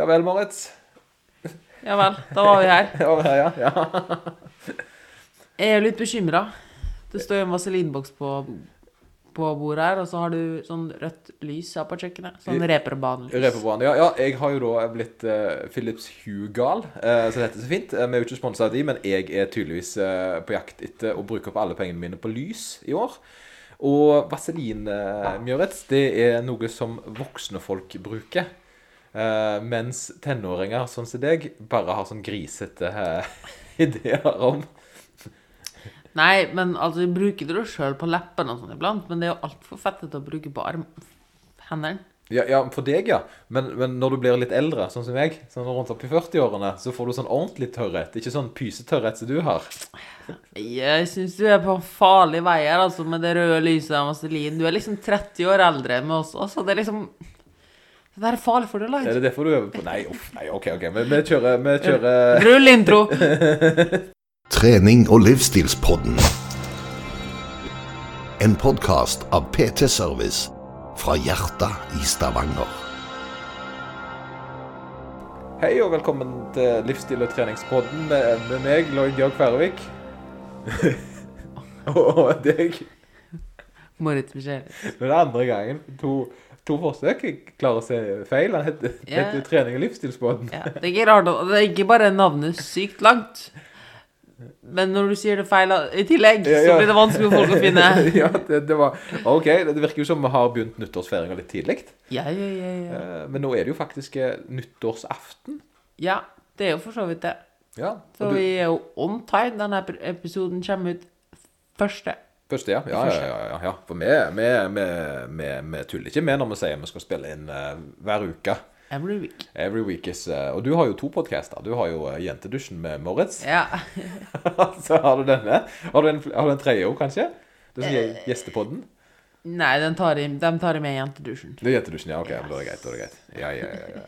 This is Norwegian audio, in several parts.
Ja vel, Moritz. Ja vel, da var vi her. Ja, vel, ja, ja. Jeg er jo litt bekymra. Det står jo en vaselinboks på, på bordet her, og så har du sånn rødt lys her på kjøkkenet. Sånn reperbanelys. Reperbanen. Ja, ja, jeg har jo da blitt uh, Philips Hue-gal, eh, så det heter så fint. Uh, Vi er jo ikke sponsa av de, men jeg er tydeligvis uh, på jakt etter å bruke opp alle pengene mine på lys i år. Og vaselin, uh, Mjøretz, det er noe som voksne folk bruker. Eh, mens tenåringer, sånn som deg, bare har sånn grisete uh, ideer om Nei, men altså, jeg bruker det jo sjøl på leppene og sånn iblant, men det er jo altfor fettete å bruke på arm... hendene. Ja, ja, for deg, ja. Men, men når du blir litt eldre, sånn som jeg, sånn rundt opp i 40-årene, så får du sånn ordentlig tørrhet. Ikke sånn pysetørrhet som du har. Jeg syns du er på en farlig vei her, altså, med det røde lyset av vaselin. Du er liksom 30 år eldre enn oss Så Det er liksom Er farlig for deg, Er Lloyd. det derfor du øver på Nei, uff, nei, OK, OK. Vi, vi kjører, vi kjører Rull intro! Trening og livsstilspodden. En podkast av PT Service fra hjertet i Stavanger. Hei og velkommen til Livsstil- og treningspodden med, med meg, Lloyd Jørg Færøvik. og deg. Marit Michel. Det er andre gangen. To, to forsøk. Jeg klarer å se feil. Han heter, yeah. heter Trening- og livsstilsbåten. Ja, det er ikke rart, det er ikke bare navnet sykt langt. Men når du sier det feil i tillegg, Ja, så blir det vanskelig for folk å finne. ja, det, det var OK. Det virker jo som vi har begynt nyttårsfeiringa litt tidlig. Ja, ja, ja, ja. Eh, Men nå er det jo faktisk eh, nyttårsaften. ja, det er jo for så vidt det. Ja. Så du, vi er jo on time. Denne ep- episoden kommer ut første. Første, ja. Ja, ja, ja, ja. For vi, vi, vi, vi, vi tuller ikke med når vi sier vi skal spille inn uh, hver uke. Every week. Every week is uh, Og du har jo to podcaster. Du har jo uh, Jentedusjen med Moritz. Ja. Så har du denne. Har du en, har du en tredje òg, kanskje? Du som Gjestepodden? Nei, den tar i, de tar i med jentedusjen. Det er Jentedusjen, ja. Ok, yes. da er det greit. Da er det greit. Ja, ja, ja. ja.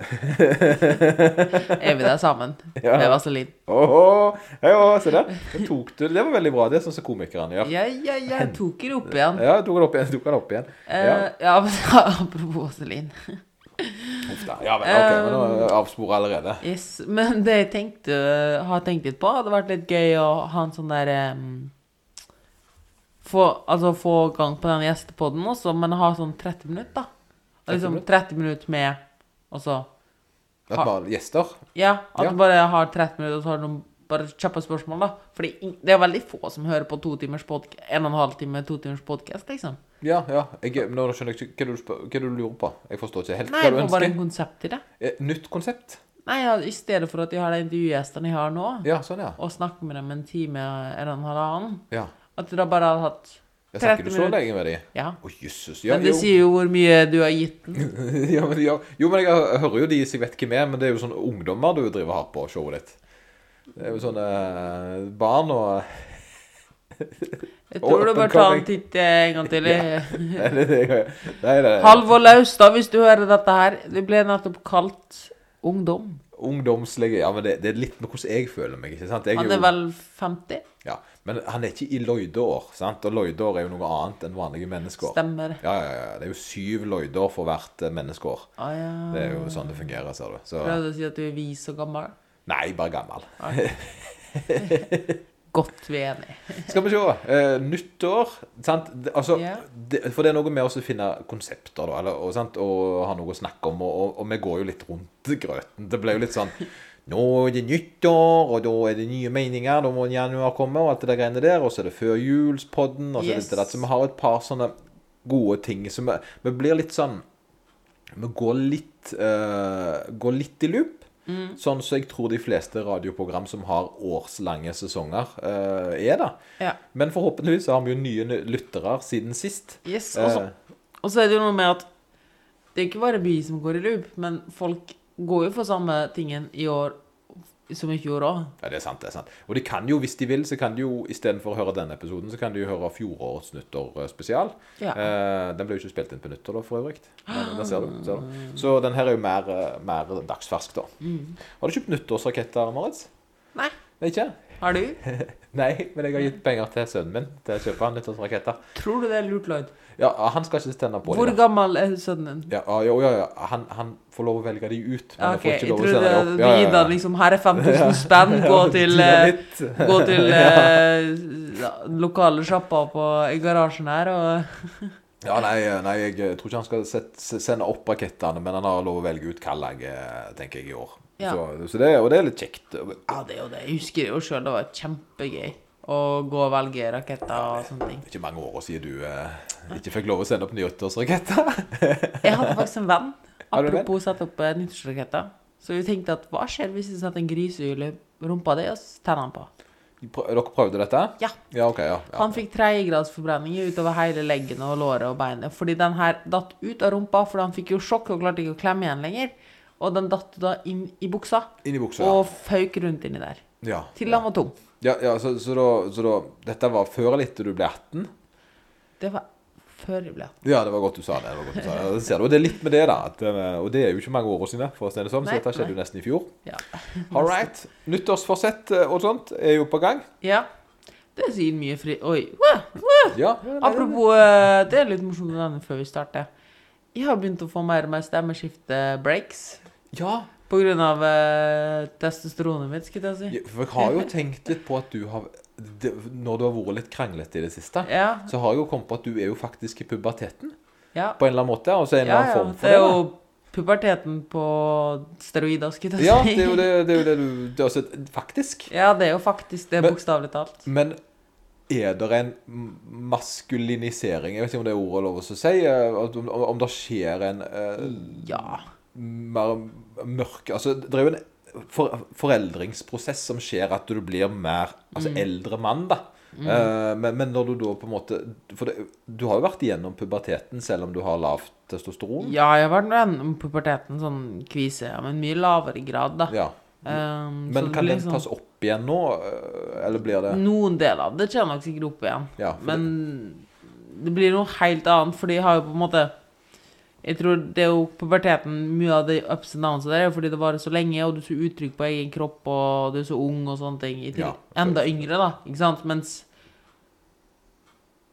Er vi der sammen Ja. med vaselin? Oh, hei, ja, se der. Det. Det var veldig bra. Det er sånn som komikerne gjør. Ja, ja, ja, jeg tok det opp igjen. Ja, tok det opp igjen. Tok det opp igjen. Eh, Ja, ja, men apropos vaselin. uff da. Ja, men ok, men nå er jeg avsporet allerede. Yes, men det jeg tenkte, har tenkt litt på, hadde vært litt gøy å ha en sånn der em, få, Altså få gang på den gjestepodden også, men ha sånn 30 minutter, da. 30 Liksom minutter? 30 minutter med Altså At bare gjester. Ja, at Ja. du bare har 30 minutter, og så har du noen bare kjappe spørsmål, da. Fordi det er veldig få som hører på to timers en og en halv time, to timers podkast, liksom. Ja, ja. Jeg, nå skjønner jeg ikke hva du, hva du lurer på. Jeg forstår ikke helt Nei, hva det du var bare en konsept til det. Eh, Nytt konsept? Nei, ja, I stedet for at jeg har de intervjugjestene jeg har nå, Ja, sånn, ja. og snakker med dem en time eller en halvannen, ja. At du da bare hadde hatt 30 Jeg 30 snakker du så minutter. lenge med de? Ja. Å, jøsses. Ja, Men det jo. sier jo hvor mye du har gitt den. ja, men, ja. Jo, men jeg, jeg hører jo de som jeg vet hvem er, men det er jo sånne ungdommer du driver har på showet ditt. Det er jo sånne eh, barn og Jeg tror du bør ta en titt eh, en gang til. Det, det, nei, Halvor Laustad, hvis du hører dette her. Du ble nettopp kalt ungdom. Ungdomslig Ja, men det, det er litt med hvordan jeg føler meg, ikke sant? Jeg Han jo- er vel 50? Ja, men han er ikke i løydeår. sant? Og løydeår er jo noe annet enn vanlige menneskeår. Stemmer. Ja, ja, ja. Det er jo syv løydeår for hvert eh, menneskeår. Ah, ja. Det er jo sånn det fungerer, ser du. Så Prøvde å si at du er vis og gammel. Nei, bare gammel. Godt vi er enige. Skal vi se. Uh, nyttår. Sant? Det, altså, yeah. det, for det er noe med å finne konsepter, da. Eller, og, sant? og ha noe å snakke om. Og, og, og vi går jo litt rundt grøten. Det ble jo litt sånn Nå er det nyttår, og da er det nye meninger. Da må januar komme, og alt det der greiene der. Og så er det førjulspodden, og så er det det. Så vi har et par sånne gode ting. Så vi, vi blir litt sånn Vi går litt uh, Går litt i loop. Sånn som jeg tror de fleste radioprogram som har årslange sesonger, uh, er da. Ja. Men forhåpentligvis har vi jo nye ny- lyttere siden sist. Yes, og så- Eh, Og så er det jo noe med at det er ikke bare vi som går i loop, men folk går jo for samme tingen i år som i fjor da. ja, det er sant, det er sant. Og de kan jo, hvis de vil, så kan de jo istedenfor å høre denne episoden, så kan de jo høre fjorårets nyttår eh, spesial. Ja. Eh, den ble jo ikke spilt inn på nyttår, da, for øvrig. Men der ser du. Ser du. Så den her er jo mer, eh, mer dagsfersk, da. Mm. Har du kjøpt nyttårsraketter, Maritz? Nei, ikke? Har du? Nei, men jeg har gitt penger til sønnen min til å kjøpe han nyttårsraketter. Tror du det er lurt, Lloyd? Ja, han skal ikke tenne på Hvor dem. gammel er sønnen din? Ja, ja, ja, ja. Han, han får lov å velge de ut, men okay, jeg får ikke lov å sende det, de Ja, du gir deg liksom Her er 5000 spenn, gå til eh, Gå til eh, lokale sjappa i garasjen her og Ja, nei, nei, jeg tror ikke han skal sende opp rakettene, men han har lov å velge ut hva jeg tenker jeg, i år. Ja. Så, så det, og det er litt kjekt. Ja, det er jo det. Jeg husker jo sjøl, det var kjempegøy å gå og velge raketter og sånne ting. Det er ikke mange år siden du eh, ikke fikk lov å sende opp nyttårsraketter. Jeg hadde faktisk en venn, apropos sette opp eh, nyttårsraketter. Så vi tenkte at hva skjer hvis vi setter en grisehjul i rumpa di, og tenner han på? Dere prøvde dette? Ja. Ja, okay, ja. ja. Han fikk tredjegradsforbrenning utover hele leggen og låret og beinet. Fordi den her datt ut av rumpa, fordi han fikk jo sjokk og klarte ikke å klemme igjen lenger. Og den datt da inn i buksa Inn i buksa. og føyk rundt inni der. Ja. Til ja. han var tom. Ja, ja så, så, da, så da Dette var før eller etter du ble 18? Det var før jeg ble 18. Ja, det var godt du sa det. det, var godt du sa det. Det det er litt med det, da. At, eh, og det er jo ikke mange år siden, for å si det sånn. Nei, så dette skjedde jo nesten i fjor. Ja. All right. Nyttårsforsett eh, og sånt er jo på gang. ja. Det sier mye fri... Oi. Wow, wow. Ja. Apropos eh, Det er litt morsomt med denne før vi starter. Jeg har begynt å få mer og mer stemmeskifte-breaks. Ja. På grunn av eh, testosteronet mitt, skulle jeg si. Ja, For jeg har jo tenkt litt på at du har det, Når du har vært litt kranglete i det siste, Ja. så har jeg jo kommet på at du er jo faktisk i puberteten. Ja. På en eller annen måte. Altså en eller annen form for Det er det. jo puberteten på steroider, skulle jeg si. Ja, det er jo det, det, er jo det du det er også, Faktisk. Ja, det er jo faktisk det, bokstavelig talt. Men er det en maskulinisering Jeg vet ikke om det er ordet lov å si. eh, Om, om det skjer en uh, Ja. mer mørk Altså, det er jo en for, foreldringsprosess som skjer at du blir mer altså Mm. eldre mann, da. Eh, men, men når du da på en måte For det, du har jo vært igjennom puberteten selv om du har lavt testosteron. Ja, jeg har vært gjennom puberteten sånn kvise, ja, men mye lavere grad, da. Ja. Um, Men kan den sånn- tas opp igjen nå, eh, eller blir det Noen deler av det kommer nok sikkert opp igjen. Ja, Men det blir noe helt annet, fordi jeg har jo på en måte Jeg tror det er jo puberteten Mye av de ups and downs der er fordi det varer så lenge, og du er så utrygg på egen kropp, og du er så ung og sånne ting. Ja, enda yngre, da. Ikke sant? Mens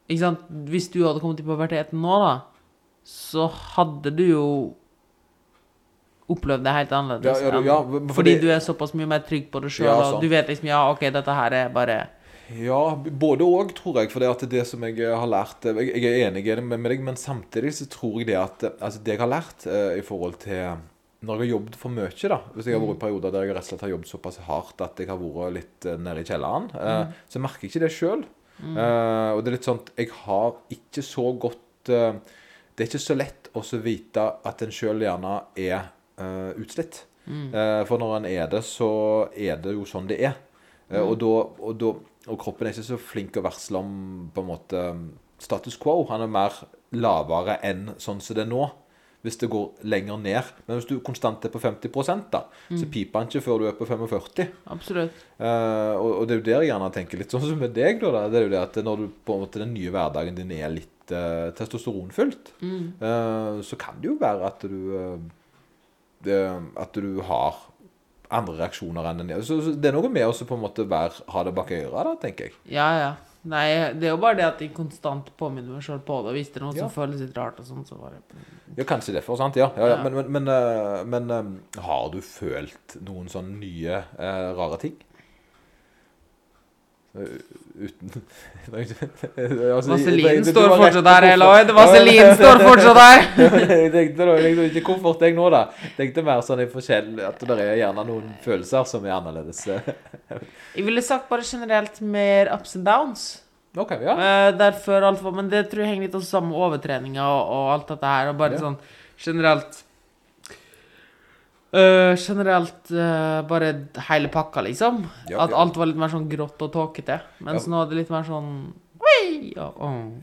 Ikke sant? Hvis du hadde kommet i puberteten nå, da, så hadde du jo opplevd det helt annerledes. Ja, ja, du- ja, for fordi du er såpass mye mer trygg på det sjøl, og du vet liksom Ja, OK, dette her er bare Ja, både òg, tror jeg. For det at det som jeg har lært eh, Jeg, jeg er enig med med deg, men samtidig så tror jeg det at eh, Altså, det jeg har lært eh, i forhold til Når jeg har jobbet for mye, da Hvis jeg har vært i perioder der jeg rett og slett har jobbet såpass hardt at jeg har vært litt eh, nede i kjelleren, eh, så merker jeg ikke det sjøl. og det er litt sånn at jeg har ikke så godt eh, Det er ikke så lett å vite at en sjøl gjerne er eh, utslitt. Eh, for når en er det, så er det jo sånn det er. Eh, og, da, og, kroppen er ikke så flink å varsle om på en måte status quo. Han er mer lavere enn sånn som det er nå. Hvis det går lenger ned. Men hvis du konstant er på 50 da, så piper han ikke før du er på 45 Absolutt. Eh, og, og det er jo der jeg gjerne tenker litt sånn som med deg, da. Det er jo det at når du på en måte den nye hverdagen din er litt uh, testosteronfylt, eh, så kan det jo være at du eh, det, At du har andre reaksjoner enn den så, så det er noe med å på en måte være, ha det bak øret, da, tenker jeg. Ja, ja. Nei, det er jo bare det at jeg konstant påminner meg sjøl på det. Hvis det er noe Ja. som føles litt rart og sånn, så bare Ja, kanskje derfor, sant? Ja. ja, ja. Ja. Men, men, men, eh, men eh, har du følt noen sånne nye, eh, rare ting? Eh, Uten altså, Vaselin står fortsatt der, Eloid! Lloyd. Vaselin står fortsatt der. jeg tenkte da, tenkte ikke hvorfor jeg nå, da. Tenkte mer sånn i forskjell At det er gjerne noen følelser som er annerledes. Jeg ville sagt bare generelt mer ups and downs. Okay, ja. Eh, derfor alt Men det tror jeg henger litt også sammen med overtreninga og, og alt dette her. Og bare Ja. sånn generelt eh, Generelt uh, bare hele pakka, liksom. Ja, At ja. alt var litt mer sånn grått og tåkete. Mens Ja. nå er det litt mer sånn!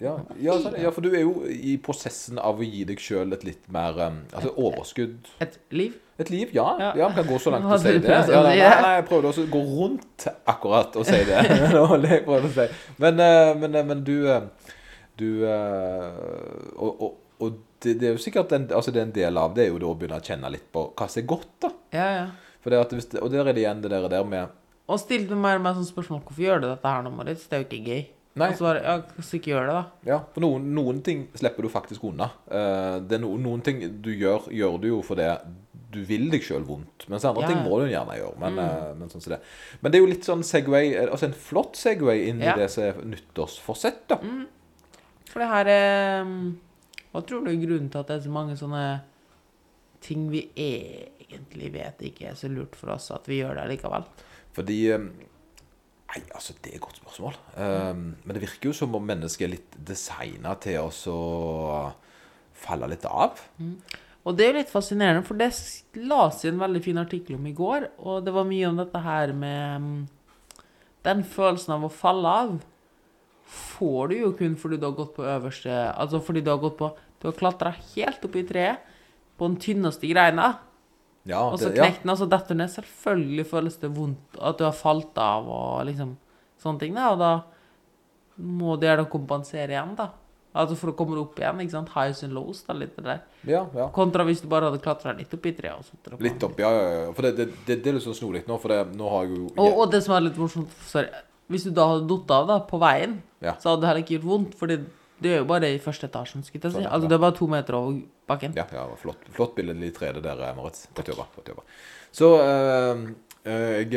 Ja. Ja, for du er jo i prosessen av å gi deg sjøl et litt mer um, Altså overskudd. Et liv. Et liv, ja. Ja. Ja, kan gå så langt å si det. Ja, nei, nei, jeg prøvde også å gå rundt akkurat og si det. Det jeg å si. Men, eh, men, eh, men du eh, Du eh, Og, og, og det, det er jo sikkert en, altså det er en del av det er jo da å begynne å kjenne litt på hva som er godt, da. Ja, ja. For det at hvis det, og der er det igjen det der, der med Og stilte meg mer og sånn spørsmål Hvorfor gjør du dette her nå, Moritz? Det er jo ikke gøy. Nei. Og så bare, ja, så ikke gjør det, da? Ja, for noen, noen ting slipper du faktisk unna. Eh, det er no, noen ting du gjør, gjør du jo fordi du vil deg sjøl vondt. Mens andre Ja, ting må du gjerne gjøre. Men, eh, men sånn som det. Men det er jo litt sånn Segway, eh, altså en flott Segway inn Ja. i det som er nyttårsforsett, da. For det her er mm, Hva tror du er grunnen til at det er så mange sånne ting vi egentlig vet ikke er så lurt for oss, at vi gjør det likevel? Fordi eh, Nei, altså, det er et godt spørsmål. Um, men det virker jo som om mennesket er litt designa til å falle litt av. Og det er jo litt fascinerende, for det las jeg en veldig fin artikkel om i går, og det var mye om dette her med mm, Den følelsen av å falle av får du jo kun fordi du har gått på øverste Altså fordi du har gått på Du har klatra helt opp i treet, på den tynneste greina, Ja, og så knekt den, og så detter du ned. Selvfølgelig føles det vondt at du har falt av og liksom sånne ting, da, og da må du gjerne kompensere igjen, da. Altså for å komme opp igjen, ikke sant. Highs and lows, da, litt der. ja, ja. Kontra hvis du bare hadde klatra litt opp i treet. og sånt. Litt opp, ja, ja, ja. For det, det, det, det er litt sånn snodig nå, for det, nå har jeg jo Og, og det som er litt morsomt Sorry. Hvis du da hadde datt av da, på veien, Ja. så hadde det heller ikke gjort vondt. For det er jo bare det i første etasjen. Sånn, ja. Altså Det er bare to meter over bakken. Ja, ja flott, flott billedlig 3D der, Moritz. Godt jobba. Godt jobba. Så eh, eh, jeg,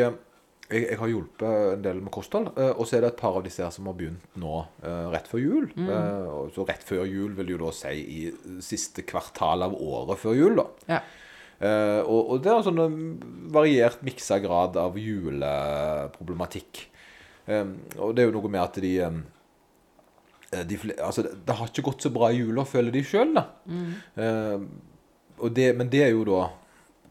jeg, jeg har hjulpet en del med kosthold, eh, og så er det et par av disse her som har begynt nå eh, rett før jul. Eh, så rett før jul vil jo da si i siste kvartal av året før jul, da. Ja. Eh, og, og det er en sånn variert miksa grad av juleproblematikk. Eh, og det er jo noe med at de eh, de, altså, det, det har ikke gått så bra i jula, føler de sjøl, da. Eh, og det, men det er jo da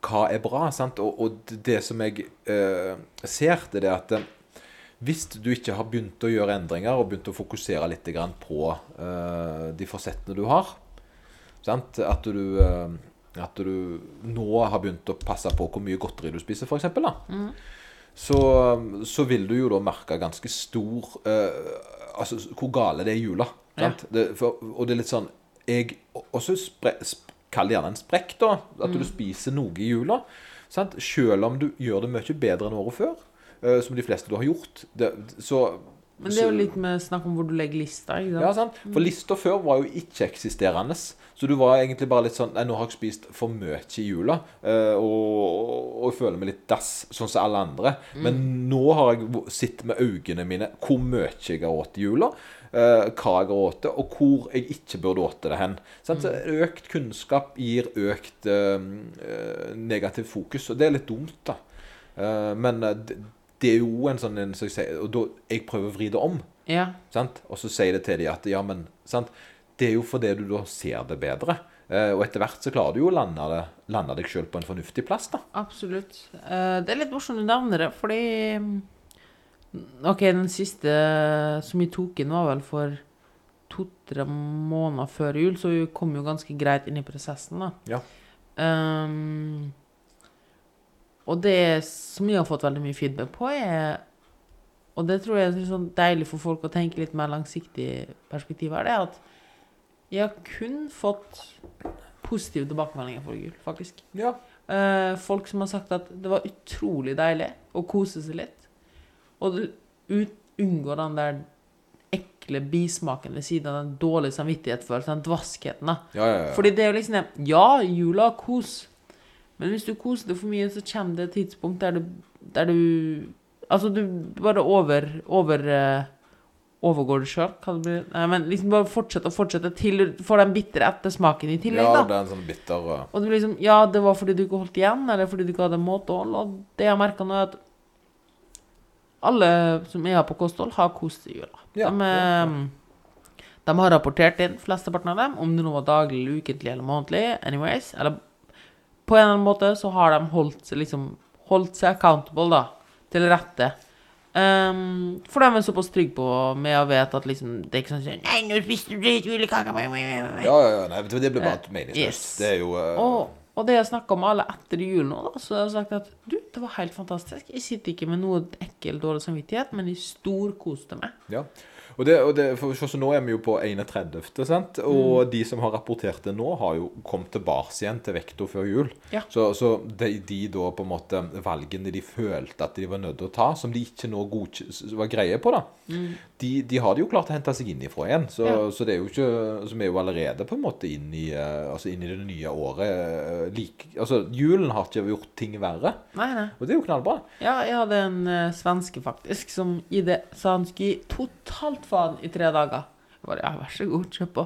Hva er bra? sant? Og, og det- som jeg eh, ser, det er at eh, hvis du ikke har begynt å gjøre endringer og begynt å fokusere litt på de forsettene du har sant? At du at du nå har begynt å passe på hvor mye godteri du spiser, f.eks. da så, så vil du jo da merke ganske stor eh, Altså hvor gale det er i jula. Sant? Det, for, og det er litt sånn jeg, Også spre, sp, kall det gjerne en sprekk, da. At du spiser noe i jula. Sant? Selv om du gjør det mye bedre enn året før, eh, som de fleste du har gjort. Det, så Men det er jo litt med snakk om hvor du legger lista. ikke sant? ja, sant? For lista før var jo ikke-eksisterende. Så du var egentlig bare litt sånn Nei, nå har jeg spist for mye i jula, eh, og, og føler meg litt dass, sånn som alle andre. Men nå har jeg sett med øynene mine hvor mye jeg har spist i jula, eh, hva jeg har spist, og hvor jeg ikke burde spist det hen. Så økt kunnskap gir økt eh, negativt fokus, og det er litt dumt, da. Men det, det er jo en sånn en, som jeg sier, Og da jeg prøver å vri det om. Ja. Sant? Og så sier det til dem at ja, men sant? det er jo fordi du da ser det bedre. Eh, og etter hvert så klarer du jo å lande, det, lande deg sjøl på en fornuftig plass, da. Absolutt. Eh, det er litt morsomt du nevner det, fordi mm, OK, den siste som vi tok inn, var vel for to-tre måneder før jul, så vi kom jo ganske greit inn i prosessen, da. Ja. Ehm, og det som jeg har fått veldig mye feedback på, er Og det tror jeg er sånn deilig for folk å tenke litt mer langsiktig perspektiv her, det er at jeg har kun fått positive tilbakemeldinger for jul, faktisk. Ja. Eh, folk som har sagt at det var utrolig deilig å kose seg litt. Og unngå den der ekle bismaken ved siden av den dårlige samvittighetsfølelsen, den dvaskheten. da. Ja, ja, ja. Fordi det er jo liksom Ja, jula er kos, men hvis du koser deg for mye, så kommer det et tidspunkt der du, der du Altså, du bare over, over eh, Overgår det sjøl? Nei, men liksom bare fortsette og fortsette til du får den bitre ettersmaken i tillegg, ja, da. det er en sånn bitter uh, Og det blir liksom, ja, det var fordi du ikke holdt igjen, eller fordi du ikke hadde måtehold. Og det jeg merka nå, er at alle som er på kosthold, har kost seg i jula. Ja, de, ja, de har rapportert inn, flesteparten av dem, om det nå var daglig, ukentlig eller månedlig. Anyways. Eller på en eller annen måte så har de holdt liksom Holdt seg accountable, da. Til rette. Um, for de er såpass trygge på med å vite at liksom Det er ikke sånn Nei, nå spiste du julekake Ja, ja, ja. Nei, det ble bare Eh, meningsløst. yes. Det er jo uh, Og, og det jeg snakka med alle etter jul nå, da, så har jeg sagt at du, det var helt fantastisk. Jeg sitter ikke med noe ekkel dårlig samvittighet, men jeg storkoste meg. Ja. Og, det, og det, for, så nå er vi jo på 31., sant? og de som har rapportert det nå, har jo kommet tilbake igjen til vekta før jul. Ja. Så, så de, de da på en måte valgene de følte at de var nødt til å ta, som de ikke nå var greie på, da, de, de har de jo klart å hente seg inn ifra igjen. Så, Ja. så det er jo ikke Så vi er jo allerede på en måte inn i, eh, altså inn i det nye året. eh, Like, altså, julen har ikke gjort ting verre, Nei, nei. og det er jo knallbra. Ja, jeg hadde en uh, svenske faktisk som i det sa han skulle gi totalt faen i tre dager. Jeg bare, ja, vær så god, kjøp på.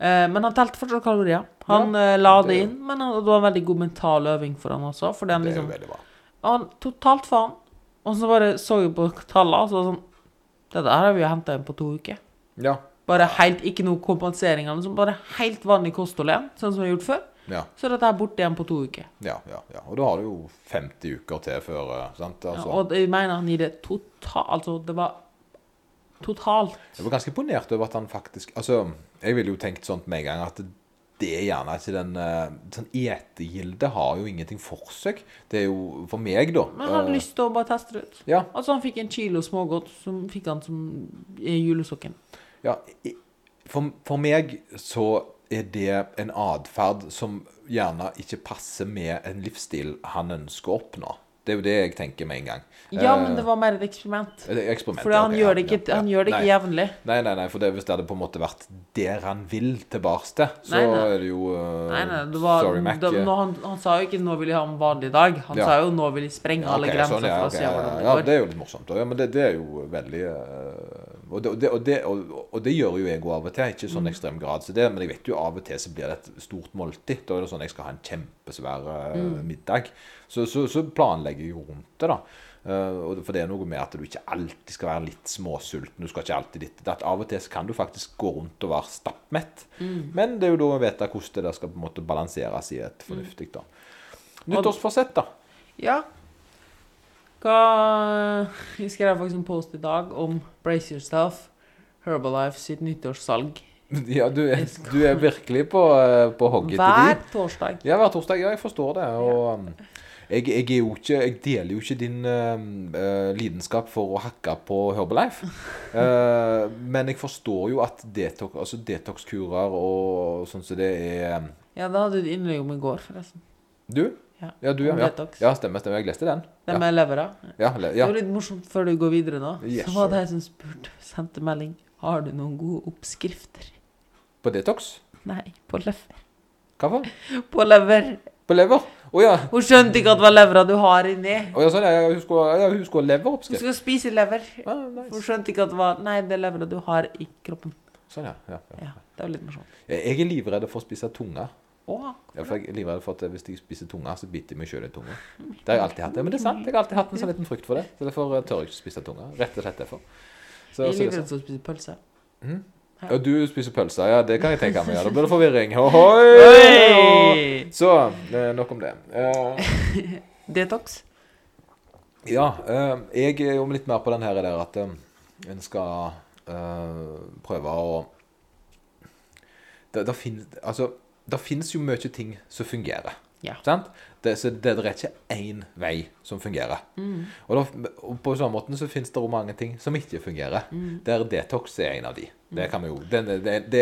Eh, men han telte fortsatt kalorier. Han eh, la det det- inn, men han, det var en veldig god mental øving for han også. Fordi han Det er liksom bra. Han totalt faen. Og så bare så jeg på tallene, og så sånn Det der har vi jo henta inn på to uker. Ja. Bare helt, Ikke noe kompensering, liksom, bare helt vanlig kosthold igjen, sånn som vi har gjort før. Ja. Så dette er borte igjen på to uker. Ja, ja, ja. Og da har du jo 50 uker til før sant? Altså. Ja, og jeg mener han gir det totalt Altså, det var totalt Jeg var ganske imponert over at han faktisk Altså, jeg ville jo tenkt sånn med en gang at det er gjerne ikke den eh, Sånn etegilde har jo ingenting for seg. Det er jo for meg, da. Men han hadde eh, lyst til å bare teste det ut. Ja, Altså, han fikk en kilo smågodt som fikk han som julesokken. ja. For, for meg så er det en atferd som gjerne ikke passer med en livsstil han ønsker å oppnå. Det er jo det jeg tenker med en gang. Ja, Eh, men det var mer et eksperiment. eksperiment. Ja, han ok, gjør det ikke, ja, ja. ikke jevnlig. Nei, nei, nei, for det, hvis det hadde på en måte vært der han vil tilbake til, så Nei, nei. er det jo uh, Nei, nei, det var, Sorry, Mac. det, nå, han, han sa jo ikke 'nå vil jeg ha en vanlig dag'. Han Ja. sa jo 'nå vil jeg sprenge alle ok, grenser sånn, ja, for å se hvordan det ja, det er jo litt morsomt. Ja, men det, det er jo veldig uh, og, det, og, det, og, det, og, og det gjør jo jeg av og til. Ikke i sånn Mm. ekstrem grad, så det, men jeg vet jo av og til så blir det et stort måltid. Da er det sånn jeg skal ha en kjempesvær uh, Mm. middag. Så, så, så planlegger jeg jo rundt det, da. Uh, for det er noe med at du ikke alltid skal være litt småsulten. Du skal ikke alltid ditt At Av og til så kan du faktisk gå rundt og være stappmett. Mm. Men det er jo da å vite hvordan det der skal på en måte balanseres i et fornuftig da. Mm. Nyttårsforsett, da. Ja. Hva Jeg skrev faktisk en post i dag om Brace Yourself, Herbalife sitt nyttårssalg. Ja, du er, du er virkelig på, eh, på hogget til Hver torsdag. Ja, hver torsdag. Ja, jeg forstår det. Og um, jeg, jeg, ikke, jeg deler jo ikke din eh, lidenskap for å hakke på Herbalife. Uh, men jeg forstår jo at detox, altså detox-kurer og sånn som det er um, Ja, det hadde du innlegg om i går, forresten. Du? Ja. Ja, du, ja. Ja. detox. ja stemmer, stemmer. Jeg leste den. Ja, med levera. ja, le- Det var litt morsomt før du går videre nå. Yes, så var det jeg som spurte, sendte melding Har du noen gode oppskrifter. På detox? Nei, på lever. Hva for? På lever. På lever? Å ja. Hun skjønte ikke at det var levra du har inni. Oh, ja, sånn, ja. Hun skulle, ja, ha Hun skulle spise lever. Ah, Hun skjønte ikke at det var Nei, det er levra du har i kroppen. Sånn, ja. ja, ja. Ja, det var litt morsomt. Jeg er livredd for å spise tunga. Å, Ja, for jeg er livredd for at hvis jeg spiser tunga, så biter jeg meg sjøl i tunga. Det har jeg alltid hatt. Ja, men det er sant. Jeg har alltid hatt en sånn liten frykt for det. Så derfor tør jeg ikke spise tunga. Rett og slett derfor. Så, jeg liker også å spise pølse. Ja, du spiser pølser. Ja, det kan jeg tenke meg. Ja, da blir det forvirring. Ohoi! Oi! Så eh, nok om det. Uh, Detox. ja, Uh, jeg er jo litt mer på den her der at eh, en skal uh, prøve å det, det, finnes, altså, det finnes jo mye ting som fungerer. Ja. Sant? Det, så det, det er ikke én vei som fungerer. Og, da, og på samme måte så finnes det mange ting som ikke fungerer. Der detox er en av de. Det kan vi jo det, det, det, det,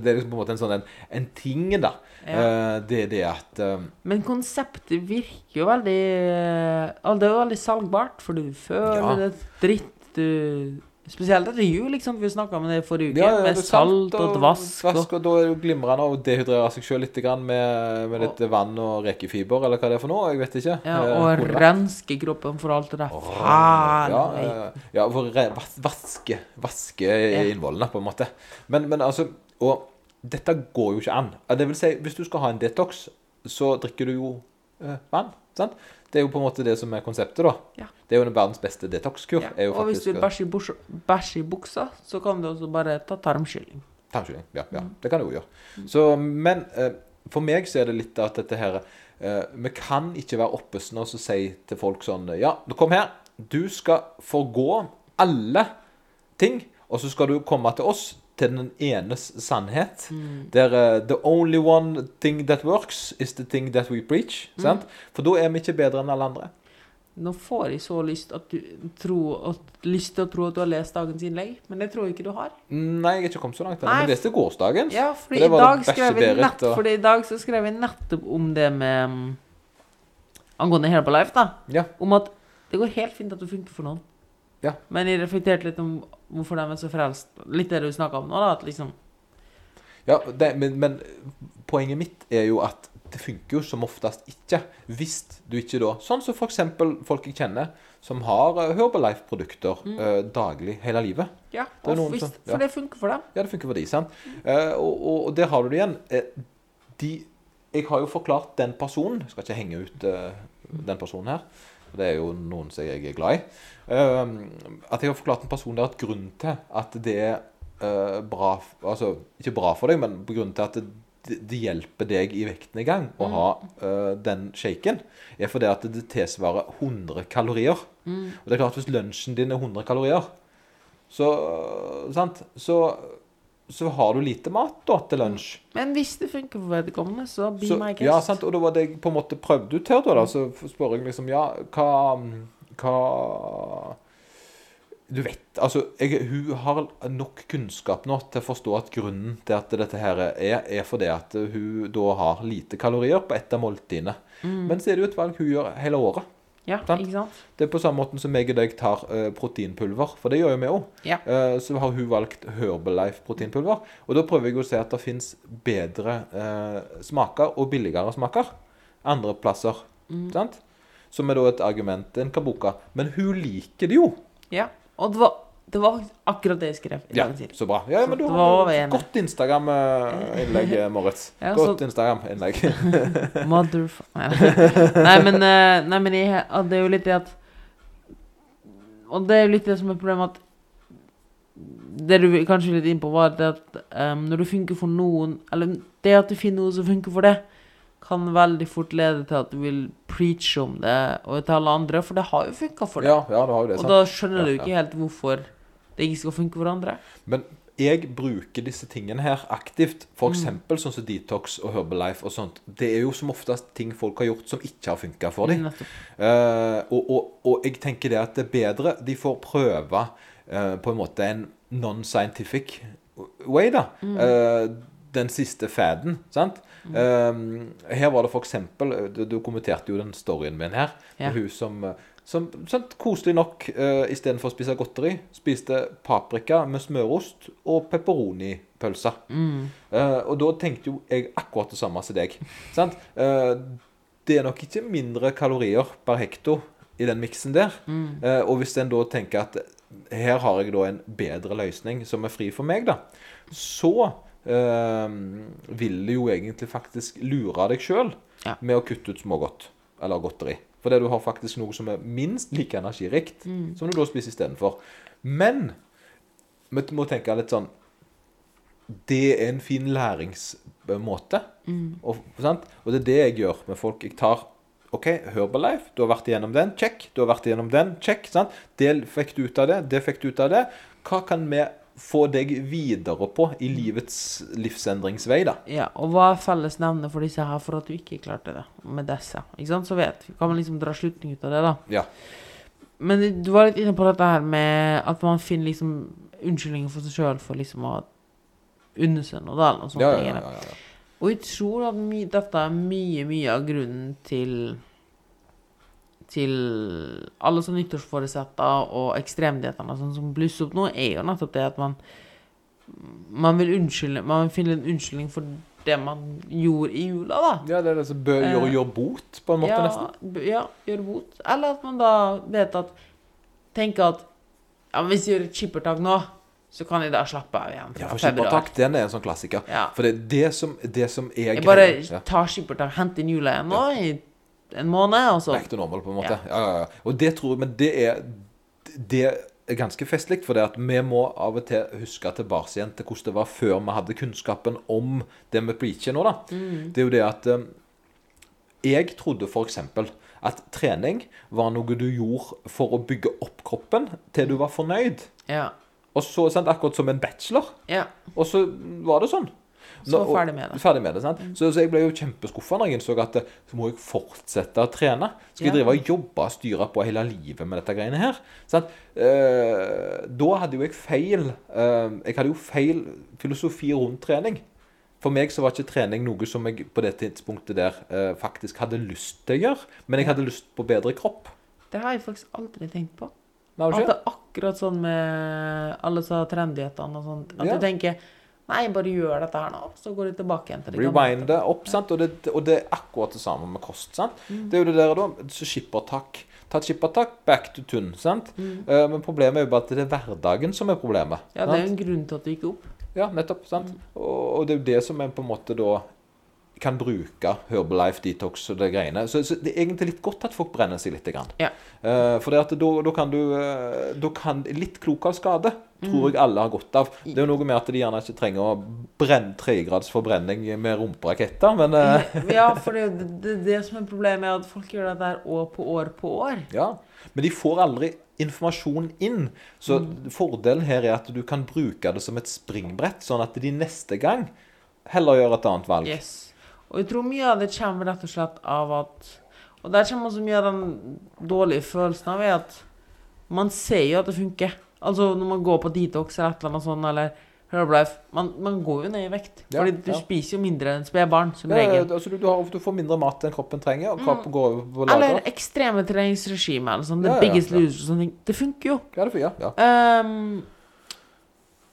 det er liksom på en måte en sånn en, en ting, da. Ja. Eh, det er det at eh, Men konseptet virker jo veldig ja, Det er jo veldig salgbart, for du føler Ja. det dritt. Du, spesielt etter jul, liksom. Vi snakka om det forrige uke. ja, med er salt og og vask. vask, og da er det jo glimrende å dehydrere seg sjøl litt med, med litt vann og rekefiber, eller hva det er for noe. Jeg vet ikke. ja, Eh, og renske kroppen for alt det der. Faen! Ja, ja for vas vaske, vaske Ja. innvollene, på en måte. Men, men altså Og dette går jo ikke an. Det vil si, hvis du skal ha en detox, så drikker du jo eh, vann. sant? Det er jo på en måte det som er konseptet, da. Ja. Det er jo den verdens beste detox-kur. Ja. Og faktisk, hvis du bæsjer i bors- bæsjer i buksa, så kan du også bare ta tarmskylling. Tarmskylling. Ja, ja, Mm. det kan du jo gjøre. Så, men eh, for meg så er det litt at dette her eh, Vi kan ikke være oppesne og si til folk sånn Ja, kom her. Du skal forgå alle ting, og så skal du komme til oss til den enes sannhet. Mm. Der uh, the only one thing that works is the thing that we preach. Mm. Sant? For da er vi ikke bedre enn alle andre. Nå får jeg så lyst, at du, tro, at, lyst til å tro at du har lest dagens innlegg, men det tror jeg ikke du har. Nei, jeg har ikke kommet så langt. Nei, Men leste gårsdagens. Ja, For det i dag det skrev jeg nett, og- i dag så skrev jeg nettopp om det med mm, Angående Life, da. Ja. Om at det går helt fint at du funker for noen. Ja. Men jeg reflekterte litt om hvorfor de er så frelst. Litt det du snakka om nå, da. At liksom Ja, det, men, men poenget mitt er jo at det funker jo som oftest ikke. Hvis du ikke da Sånn som f.eks. folk jeg kjenner som har eh, Herbalife-produkter eh, daglig hele livet. Ja, Det hvis, som- ja. for det funker for dem. Ja, det funker for de, sant? Eh, og, og, og der har du det igjen. Eh, de Jeg har jo forklart den personen Jeg skal ikke henge ut eh, den personen her. Det er jo noen som jeg er glad i. Eh, at jeg har forklart en person der at grunnen til at det er eh, bra Altså ikke bra for deg, men på grunnen til at det, det hjelper deg i vekten i gang å ha uh, den shaken, er fordi at det tilsvarer 100 kalorier. Og det er klart hvis lunsjen din er 100 kalorier, så, sant? så, så har du lite mat da til lunsj. Men hvis det funker for vedkommende, så be Så, my guest. ja, sant? Og da var det jeg på en måte prøvde ut her, da. da så spør jeg liksom Ja, hva, hva Du vet, altså jeg, Hun har nok kunnskap nå til å forstå at grunnen til at dette her er, er fordi at hun da har lite kalorier på ett av måltidene. Men så er det jo et valg hun gjør hele året. Ja, sant? ikke sant? Det er på samme måten som jeg og deg tar uh, proteinpulver, for det gjør jo vi òg. Ja. så har hun valgt Herbalife proteinpulver. Og da prøver jeg å se at det fins bedre uh, smaker og billigere smaker andre plasser. Mm. Sant? Som er da et argument en kan bruke. Men hun liker det jo. Ja. Og det var, det var akkurat det jeg skrev i Ja, dag innlegg. så bra. Ja, men du har godt Instagram-innlegg, Moritz. Ja, Godt så- Instagram-innlegg. Motherfucker Nei, men, eh, nei, men jeg, det er jo litt det at Og det er jo litt det som er problemet at Det du kanskje er litt inn på, var det at um, når du funker for noen Eller det at du finner noe som funker for det, kan veldig fort lede til at du vil preache om det og til alle andre, for det har jo funka for deg. Ja, ja, det har jo det. og da skjønner du Ja, ikke helt hvorfor det ikke skal funke for andre. Men jeg bruker disse tingene her aktivt. For Mm. sånn som Detox og Herbalife og sånt. Det er jo som oftest ting folk har gjort som ikke har funka for dem. Eh, og, og, og jeg tenker det at det er bedre De får prøve uh, på en måte en non-scientific way, da. Eh, den siste faden, sant? Eh, her var det for eksempel Du, du kommenterte jo den storyen min her. Ja. Med hun som, eh, som sånn, koselig nok uh, istedenfor å spise godteri, spiste paprika med smørost og pepperonipølse. Mm. Uh, og da tenkte jo jeg akkurat det samme som deg. Sant? Uh, det er nok ikke mindre kalorier per hekto i den miksen der. Eh, og hvis en da tenker at her har jeg da en bedre løsning som er fri for meg, da, så eh, vil jo egentlig faktisk lure deg sjøl Ja. med å kutte ut smågodt eller godteri. Fordi du har faktisk noe som er minst like energirikt, som du da spiser istedenfor. Men vi må tenke litt sånn det er en fin læringsmåte. Og, sant? og det er det jeg gjør med folk. Jeg tar OK, Herbalife, du har vært igjennom den. Check. Du har vært igjennom den. Check. sant? Det fikk du ut av det. Det fikk du ut av det. Hva kan vi få deg videre på i livets livsendringsvei, da? Ja, og hva er fellesnevnet for disse her for at du ikke klarte det med disse? Ikke sant? Så vet vi. Kan man liksom dra slutning ut av det, da. Ja. Men du var litt inne på dette her med at man finner liksom unnskyldninger for seg sjøl for liksom å unne seg noe, da, eller noe sånt. Ja, ja, ja, ja, ja. Og jeg tror at dette er mye, mye av grunnen til til alle sånne nyttårsforesetter og ekstremdiettene sånn som blusser opp nå, er jo nettopp det at man man vil unnskylde Man vil finne en unnskyldning for det man gjorde i jula, da. ja, det er det som bør Eh, gjøre, gjøre bot, på en måte, ja, nesten. Ja, gjøre bot. Eller at man da vet at Tenker at ja, hvis jeg gjør et skippertak nå, så kan jeg da slappe av igjen Ja, for skippertak, den er en sånn klassiker. Ja. For det er det som, det som er Jeg bare. Ja. tar skippertak, henter inn jula igjen nå i en måned, og så Back to normal, på en måte. Ja. Ja, ja, Og det tror jeg Men det er Det er ganske festlig, for det at vi må av og til huske tilbake igjen til hvordan det var før vi hadde kunnskapen om det vi preacher nå, da. Det er jo det at eh, Jeg trodde f.eks. at trening var noe du gjorde for å bygge opp kroppen til du var fornøyd. Ja. Og så, sant, Akkurat som en bachelor. ja. Og så var det sånn. Så og- ferdig med det. Ferdig med det, sant? Så, så jeg ble jo kjempeskuffa når jeg innså at eh, så må jeg fortsette å trene. Skal jeg Ja. drive og jobbe og styre på hele livet med dette greiene her? Sant? Eh, da hadde jo jeg feil eh, Jeg hadde jo feil filosofi rundt trening. For meg så var ikke trening noe som jeg på det tidspunktet der eh, faktisk hadde lyst til å gjøre. Men jeg hadde lyst på bedre kropp. Det har jeg faktisk aldri tenkt på. At det er akkurat sånn med alle disse trendighetsene og sånt. At Ja. du tenker Nei, bare gjør dette her nå, så går du tilbake igjen til det gamle. Rewind det opp, sant? Og det, og det er akkurat det samme med kost. sant? Mm. Det er jo det der da, så skippertak. Ta et skippertak, back to tun. sant? Mm. Uh, men problemet er jo bare at det er hverdagen som er problemet. Ja, det er jo en grunn til at du gikk opp. Ja, nettopp. sant? Mm. Og, og det er jo det som er på en måte da kan bruke Herbalife, Detox og det greiene. Så, så det er egentlig litt godt at folk brenner seg litt. Grann. Ja. Uh, for da, da kan du eh, da kan Litt klok av skade Mm. tror jeg alle har godt av. Det er jo noe med at de gjerne ikke trenger å brenne tregrads forbrenning med rumperaketter, men uh... Ja, for det, det, det som er problemet, er at folk gjør det der år på år på år. Ja, men de får aldri informasjon inn. Så Mm. fordelen her er at du kan bruke det som et springbrett, sånn at de neste gang heller gjør et annet valg. Yes. Og jeg tror mye av det kommer rett og slett av at Og der kommer også mye av den dårlige følelsen av at man ser jo at det funker. Altså når man går på detox eller et eller annet sånt, eller man, man går jo ned i vekt. Ja, Fordi du ja. spiser jo mindre enn spedbarn, som Ja, regel. altså du, du, har, du får mindre mat enn kroppen trenger, og kroppen går over på lager. Eller ekstreme treningsregimer, eller sånn. The biggest loser og sånne ting. Det funker jo. Det funker. Ehm,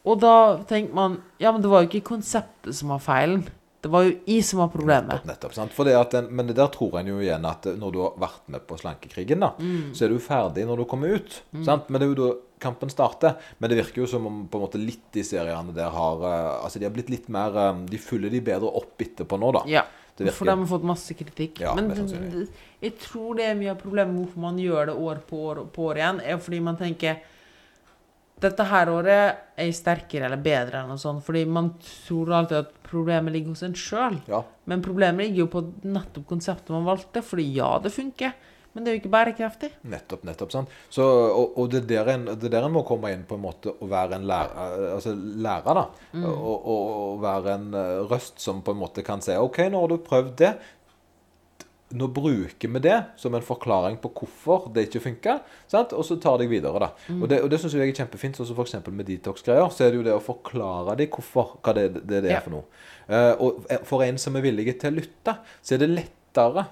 og da tenker man Ja, men det var jo ikke konseptet som var feilen. Det var jo i som var problemet. Nettopp, nettopp, den, men det der tror en jo igjen at når du har vært med på slankekrigen, da, Mm. så er du ferdig når du kommer ut. Sant? Men det er jo da kampen starter. Men det virker jo som om på en måte litt de seriene der har eh, Altså de har blitt litt mer eh, De følger de bedre opp etterpå nå, da. Ja. Det For de har fått masse kritikk. Ja, Men det, det, jeg tror det er mye av problemet hvorfor man gjør det år på år på år igjen, er fordi man tenker dette her året er jeg sterkere eller bedre enn noe sånt. Fordi man tror alltid at problemet ligger hos en sjøl. Ja. Men problemet ligger jo på nettopp konseptet man valgte. Fordi ja, det funker, men det er jo ikke bærekraftig. Nettopp, nettopp. sant? Så, og og det, er der en, det er der en må komme inn på en måte og være en lærer, altså lærer da. Og, og, og være en eh, røst som på en måte kan si OK, nå har du prøvd det. Nå bruker vi det som en forklaring på hvorfor det ikke funka, og så tar det videre. da. Og det, og det syns jeg er kjempefint. sånn som F.eks. med detox-greier. Så er det jo det å forklare dem hvorfor, hva det, det, det er Ja. for noe. Uh, og for en som er villig til å lytte, så er det lettere.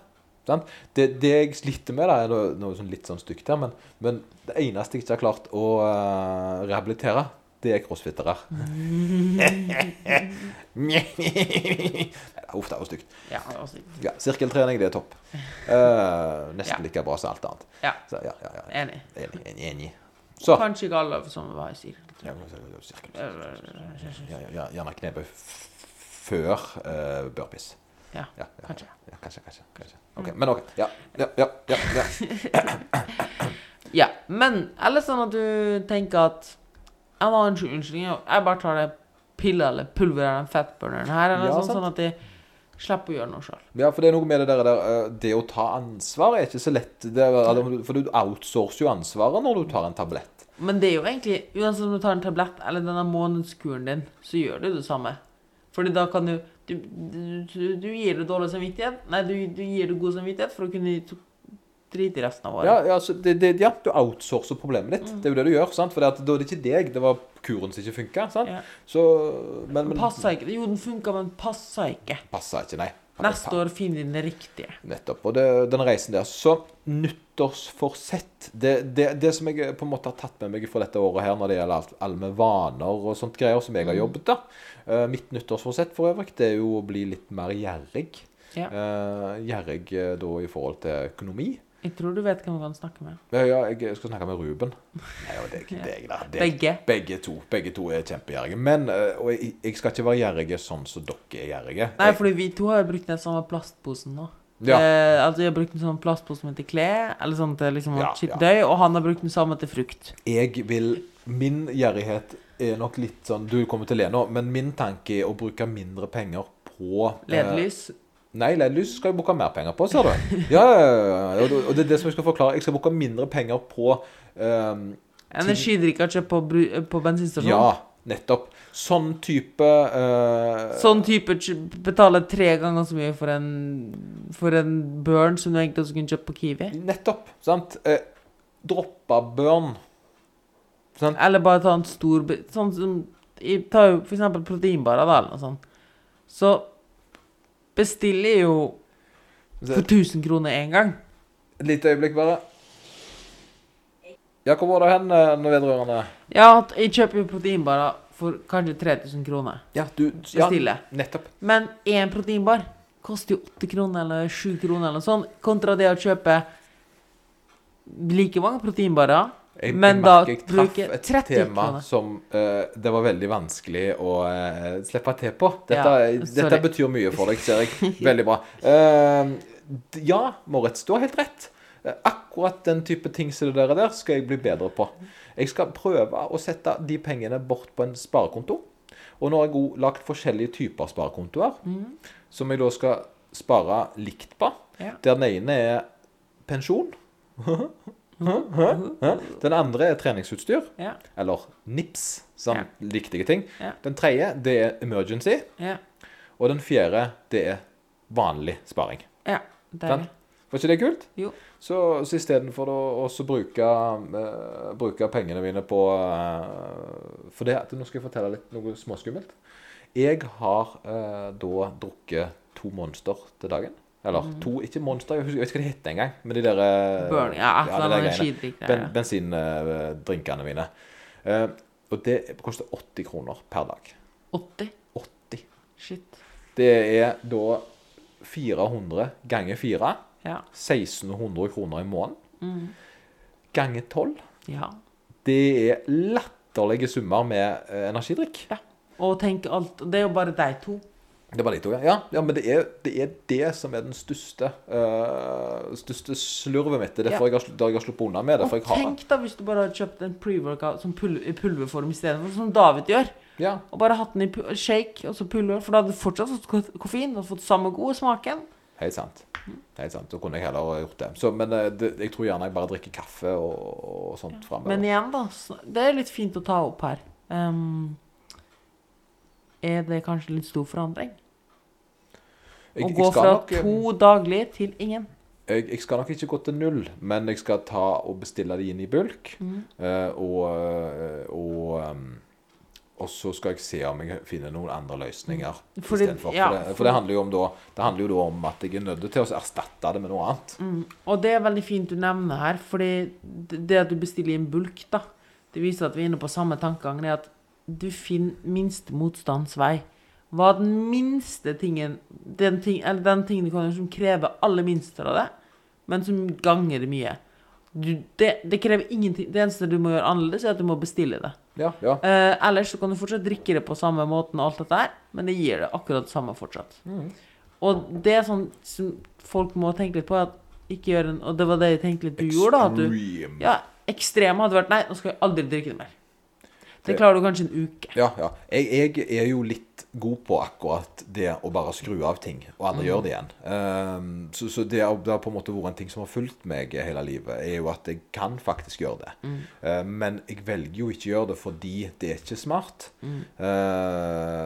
Sant? Det, det jeg sliter med, da, er noe, noe sånn litt sånn stygt her, men, men det eneste jeg ikke har klart å uh, rehabilitere, det er crossfittere. Uff, det var stygt. Ja, stygt. Ja, sirkeltrening, det er topp. Uh, nesten Ja. like bra som alt annet. ja, Så, ja, ja, ja. enig. Enig, enig, enig. Så Kanskje ikke alle som var i sirkeltrening. ja, sirkel. Ja, ja, ja, Gjerne knebøy før uh, burpees. Ja, kanskje. Ja, kanskje, kanskje. kanskje. Ok, Men OK. Ja, ja, ja. ja, ja. Ja, men eller sånn at du tenker at Ja, nå unnskyld, unnskyld, jeg bare tar det piller eller pulver av den fatburneren her, eller Ja, sånn, sånn at de slipper å gjøre noe sjøl. Ja, for det er noe med det der, der eh, Det å ta ansvar er ikke så lett. Det er, for du outsourcer jo ansvaret når du tar en tablett. Men det er jo egentlig Uansett om du tar en tablett eller denne månedskuren din, så gjør du det samme. Fordi da kan du Du, du, du, du gir det dårlig samvittighet. Nei, du, du gir det god samvittighet for å kunne drite i resten av året. Ja, ja, så det, det, ja du outsourcer problemet ditt. Det er jo det du gjør. sant? For da er det ikke deg, det var kuren som ikke funka. Ja. Så Men, men Passa ikke. Jo, den funka, men passa ikke. Passa ikke, nei. Neste år finner de den riktige. Nettopp. Og det, den reisen der. Så nyttårsforsett det, det, det som jeg på en måte har tatt med meg fra dette året her når det gjelder alt, alle med vaner og sånt greier som jeg har jobbet da uh, Mitt nyttårsforsett for øvrig, det er jo å bli litt mer gjerrig. Ja. Uh, gjerrig eh, da i forhold til økonomi. Jeg tror du vet hvem du kan snakke med. Ja, ja, jeg skal snakke med Ruben. Nei, deg, deg, da. Deg. Begge. Begge to. Begge to er kjempegjerrige. Men eh, og jeg, jeg skal ikke være gjerrige sånn som dere er gjerrige. Nei, fordi vi to har jo brukt den samme plastposen nå. Ja. Eh, altså, jeg har brukt en sånn plastpose som heter klær, eller sånn til liksom Ja, skittentøy, og han har brukt den samme til frukt. jeg vil Min gjerrighet er nok litt sånn Du kommer til å le nå, men min tanke er å bruke mindre penger på eh, LED-lys. Nei, LED-lys skal jeg bruke mer penger på, ser du. Ja. Og det- er det som jeg skal forklare. Jeg skal bruke mindre penger på um, Energidrikk ikke på, bru- på bensinstasjonen. Ja. nettopp. Sånn type uh, Sånn type betaler tre ganger så mye for en For en børn som du egentlig også kunne kjøpt på Kiwi. Nettopp. Sant? Eh, droppa børn. Sant? Eller bare ta en stor Sånn som Ta jo for eksempel proteinbarer, da, eller noe sånt. Så bestiller jo for 1000 kroner én gang. Et lite øyeblikk, bare. Ja, hvor var det hen når nå vedrørende Ja, jeg kjøper jo proteinbarer for kanskje 3000 kroner. Ja, du ja, Nettopp. Men én proteinbar koster jo 8 kroner eller 7 kroner eller sånt, kontra det å kjøpe like mange proteinbarer, Jeg, men jeg da bruke et 30 tema kroner. som uh, det var veldig vanskelig å uh, slippe til på. Dette, Ja, dette betyr mye for deg, ser jeg. Veldig bra. Uh, ja, Moritz, du har helt rett. Eh, Akkurat den type ting som det der, der skal jeg bli bedre på. Jeg skal prøve å sette de pengene bort på en sparekonto. Og nå har jeg òg lagt forskjellige typer sparekontoer, Mm. som jeg da skal spare likt på. Ja. Der den ene er pensjon. Den andre er treningsutstyr. Ja, Eller NIPS, sånn viktige ting. Den tredje, det er emergency. ja, Og den fjerde, det er vanlig sparing. ja. Deilig. det. Var ikke det kult? Jo. Så, så istedenfor å bruke, uh, bruke pengene mine på uh, For det, nå skal jeg fortelle litt noe småskummelt. Jeg har uh, da drukket to Monster til dagen. Eller Mm. to, ikke Monster, jeg husker jeg vet ikke hva det heter engang. Men de der eh, Burn. Ja, ja, de der greiene. Ben, bensindrinkene mine. Uh, og det koster 80 kroner per dag. 80? 80. Shit. Det er da 400 ganger 4. Ja. 1600 kroner i måneden. Mm. Ganger 12. ja. Det er latterlige summer med energidrikk. energidrikk. Og tenk alt Det er jo bare de to. Det var de to, ja. ja. Ja, men det er, det er det som er den største uh, største slurvet mitt. Det er derfor jeg har, har sluppet unna med det. Og tenk da hvis du bare hadde kjøpt en pre-workout I pul i pulverform istedenfor, som David gjør. Ja, Og bare hatt den i shake og så pulver, for da hadde du fortsatt fått ko- koffein og fått samme gode smaken. helt sant. Helt sant. Da kunne jeg heller gjort det. Så, men eh, det, jeg tror gjerne jeg bare drikker kaffe og, og sånt framover. Men igjen, da. Det er litt fint å ta opp her. Um, er det kanskje litt stor forandring? Jeg- Å gå skal fra nok, eh, to daglig til ingen? Jeg, jeg skal nok ikke gå til null, men jeg skal ta og bestille de inn i bulk. Mm. eh, og eh, og, og så skal jeg se om jeg finner noen andre løsninger Fordi- for, ja, for, det, for- det handler jo om da Det handler jo da om at jeg er nødt til å erstatte det med noe annet. Mm. Og det er veldig fint du nevner her, fordi det at du bestiller i en bulk, da, det viser at vi er inne på samme tankegang. Det er at du finner minste motstands vei. Hva den minste tingen Den, ting, eller den tingen du kan gjøre som krever aller minst av det, men som ganger mye? Du, det, det krever ingenting. Det eneste du må gjøre annerledes, er at du må bestille det. Ja, ja. Eh, ellers så kan du fortsatt drikke det på samme måten og alt dette her, men det gir det akkurat det samme fortsatt. Mm. Og det er sånn som folk må tenke litt på, at ikke gjør en Og det var det jeg tenkte litt du gjorde, da. Du, ja, ekstrem hadde vært Nei, nå skal jeg aldri drikke det mer. Det klarer du kanskje en uke. Ja, ja. Jeg, jeg er jo litt god på akkurat det å bare skru av ting, og aldri gjøre det igjen. Um, så så det, har, det har på en måte vært en ting som har fulgt meg hele livet, er jo at jeg kan faktisk gjøre det. Eh, men jeg velger jo ikke å gjøre det fordi det er ikke smart. Eh,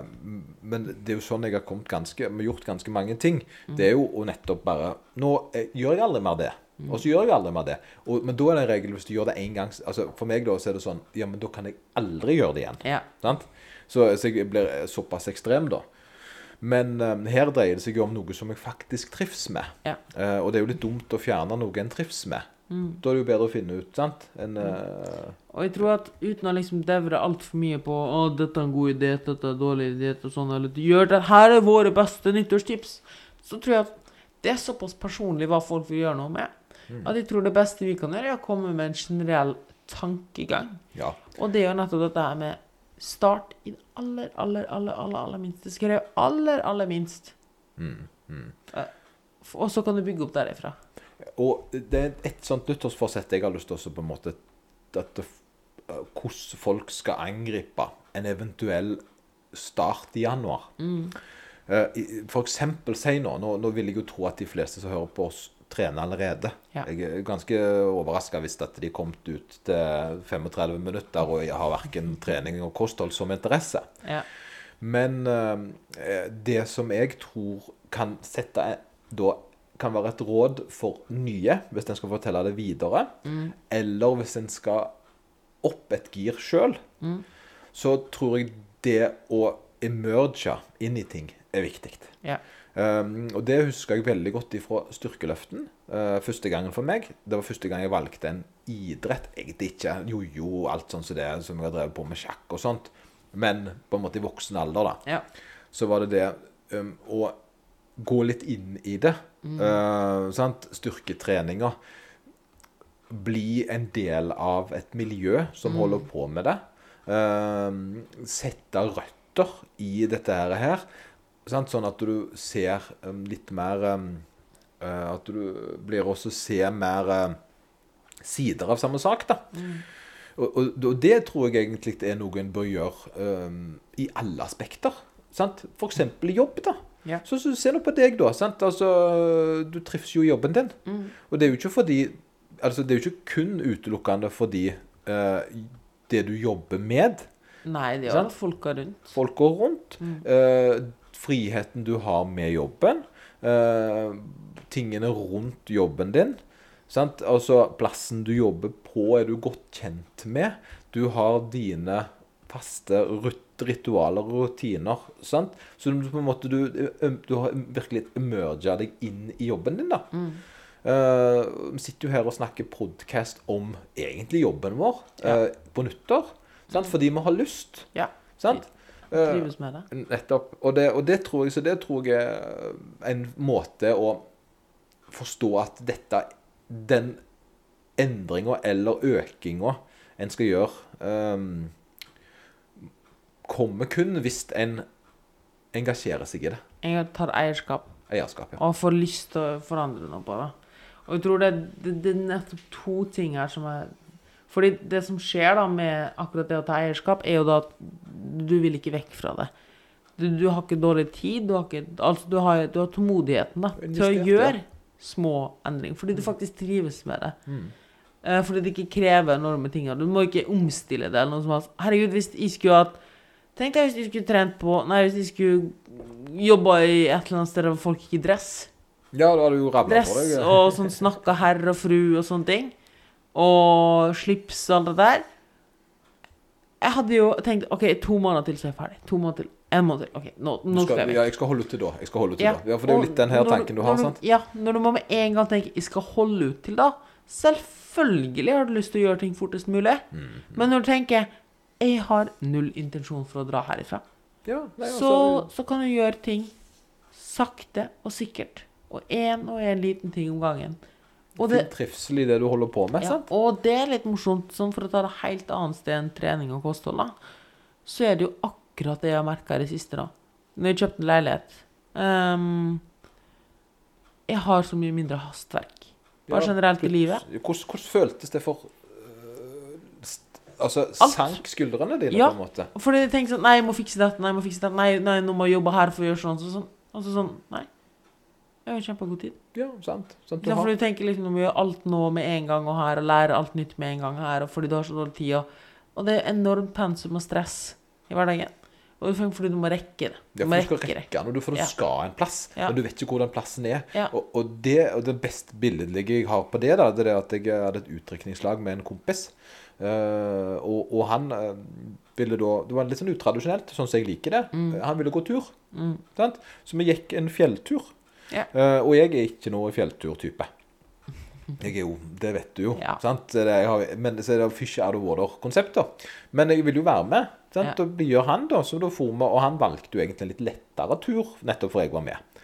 men det er jo sånn jeg har ganske, gjort ganske mange ting. Det er jo å nettopp bare Nå jeg, gjør jeg aldri mer det. Og så gjør jeg aldri mer det. Og, men da er det en regel hvis du gjør det én gang altså For meg da så er det sånn Ja, men da kan jeg aldri gjøre det igjen. Ja. Sant? Så, så jeg blir såpass ekstrem, da. Men um, her dreier det seg jo om noe som jeg faktisk trives med. Ja. Uh, og det er jo litt dumt å fjerne noe en trives med. Mm. Da er det jo bedre å finne ut, sant? En, uh... Og jeg tror at uten å liksom devre altfor mye på Å, dette er en god idé, dette er en dårlig idé, og sånn, eller gjør det Her er våre beste nyttårstips. Så tror jeg at det er såpass personlig hva folk vil gjøre noe med, at jeg tror det beste vi kan gjøre, er å komme med en generell tankegang. ja. Og det er jo nettopp dette her med Start i det aller, aller, aller, aller, aller minste. Skrev aller, aller minst. Mm, mm. Og så kan du bygge opp derifra. Og det er et sånt nyttårsforsett jeg har lyst til å på en måte at eh, Hvordan folk skal angripe en eventuell start i januar. Mm. Eh, For eksempel si nå, nå Nå vil jeg jo tro at de fleste som hører på oss, trene allerede. Ja. Jeg er ganske overraska hvis at de kom ut til 35 minutter og har verken trening og kosthold som interesse. Ja. Men eh, det som jeg tror kan sette da kan være et råd for nye, hvis en skal fortelle det videre, eller hvis en skal opp et gir sjøl, så tror jeg det å emerge inn i ting er viktig. Ja. Um, og det husker jeg veldig godt ifra styrkeløften. Uh, første gangen for meg. Det var første gang jeg valgte en idrett. Egentlig ikke jojo, og alt sånt som det som jeg har drevet på med sjakk og sånt. Men på en måte i voksen alder, da. ja. Så var det det um, å gå litt inn i det. Uh, sant? Styrketreninga. Bli en del av et miljø som holder på med det. Uh, sette røtter i dette her. Sant? Sånn at du ser um, litt mer um, uh, At du blir også se mer uh, sider av samme sak, da. Og, og, og det tror jeg egentlig er noe en bør gjøre um, i alle aspekter. Sant? For eksempel jobb, da. Ja. Så, så Se nå på deg, da. Sant? Altså, du trives jo i jobben din. Og det er jo ikke fordi Altså, det er jo ikke kun utelukkende fordi eh, det du jobber med, Nei, det er jo folka rundt. folka rundt. rundt, eh, friheten du har med jobben, eh, tingene rundt jobben din, sant? Altså, plassen du jobber på er du godt kjent med. Du har dine faste ritualer og rutiner, sant? Så du, på en måte, du, du har virkelig emerga deg inn i jobben din, da. Eh, Vi sitter jo her og snakker podcast om egentlig jobben vår eh, på nyttår. Sant? Fordi vi har lyst. Ja. Sant? Eh, Trives med det. Nettopp. Og det, og det tror jeg, så det tror jeg er en måte å forstå at dette Den endringa eller økinga en skal gjøre, um, kommer kun hvis en engasjerer seg i det. En tar eierskap Eierskap, ja. og får lyst til å forandre noe på det. Og jeg tror det, det, det er nettopp to ting her som er Fordi det som skjer da med akkurat det å ta eierskap, er jo da at du vil ikke vekk fra det. Du, du har ikke dårlig tid, du har, ikke, altså du har, du har tålmodigheten da, til å gjøre ja. små endringer. Fordi du faktisk trives med det. Eh, fordi det ikke krever enorme ting. Du må ikke omstille det. eller noe som helst. Herregud, hvis jeg skulle hatt Tenk deg hvis de skulle trent på Nei, hvis de skulle jobba i et eller annet sted der folk gikk i dress. Ja, da hadde du jo rabla Dress på deg. og sånn snakka herr og fru og sånne ting. Og slips og alt det der. Jeg hadde jo tenkt OK, to måneder til så er jeg ferdig. To måneder til. En måned til. OK, nå, nå skal skal, jeg vekk. ja, jeg skal holde ut til da. Jeg skal holde ut til da. Ja, For det er jo litt den her tanken du har, når sant? Ja, når du må med en gang tenke 'jeg skal holde ut til da', selvfølgelig har du lyst til å gjøre ting fortest mulig. Mm. Men når du tenker 'jeg har null intensjon for å dra herifra', Ja, nei, så, altså, så kan du gjøre ting sakte og sikkert. Og én og én liten ting om gangen. Og det, trivsel i det du holder på med, ja, sant? og det er litt morsomt, sånn for å ta det helt annet sted enn trening og kosthold, da, så er det jo akkurat det jeg har merka i det siste, da. Når jeg kjøpte en leilighet um, Jeg har så mye mindre hastverk. Bare Ja, generelt i livet. Hvordan, hvordan føltes det for øh, Altså, Alt. sank skuldrene dine, Ja. på en måte? Fordi jeg tenkte sånn Nei, jeg må fikse dette. Nei, jeg må fikse dette. Nei, nei nå må jeg jobbe her for å gjøre sånn. Så, sånn. Altså sånn Nei. Jeg jo kjempegod tid. Ja, sant. sant du du tenker liksom du må gjøre alt nå med en gang og her, og lære alt nytt med en gang her, og fordi du har så dårlig tid, og, og det er enormt pensum og stress i hverdagen. Og du fordi du må rekke det. Du Ja, for du skal rekke rekke du, for du Ja. skal en plass, Ja. Og du vet ikke hvor den plassen er. Ja. Og, og, det, og det beste billedlige jeg har på det, da, det er at jeg hadde et utdrikningslag med en kompis. Uh, og, og han eh, ville da Det var litt sånn utradisjonelt, sånn som jeg liker det. Mm. Han ville gå tur. Sant? Så vi gikk en fjelltur. Ja. Eh, og jeg er ikke noe fjellturtype. Jeg er jo, Det vet du jo. Ja. sant? Har, men så er det fish out of water-konsept. Men jeg vil jo være med. sant? Ja. Og gjør han, da. Så da for vi, og han valgte jo egentlig en litt lettere tur, nettopp for jeg var med.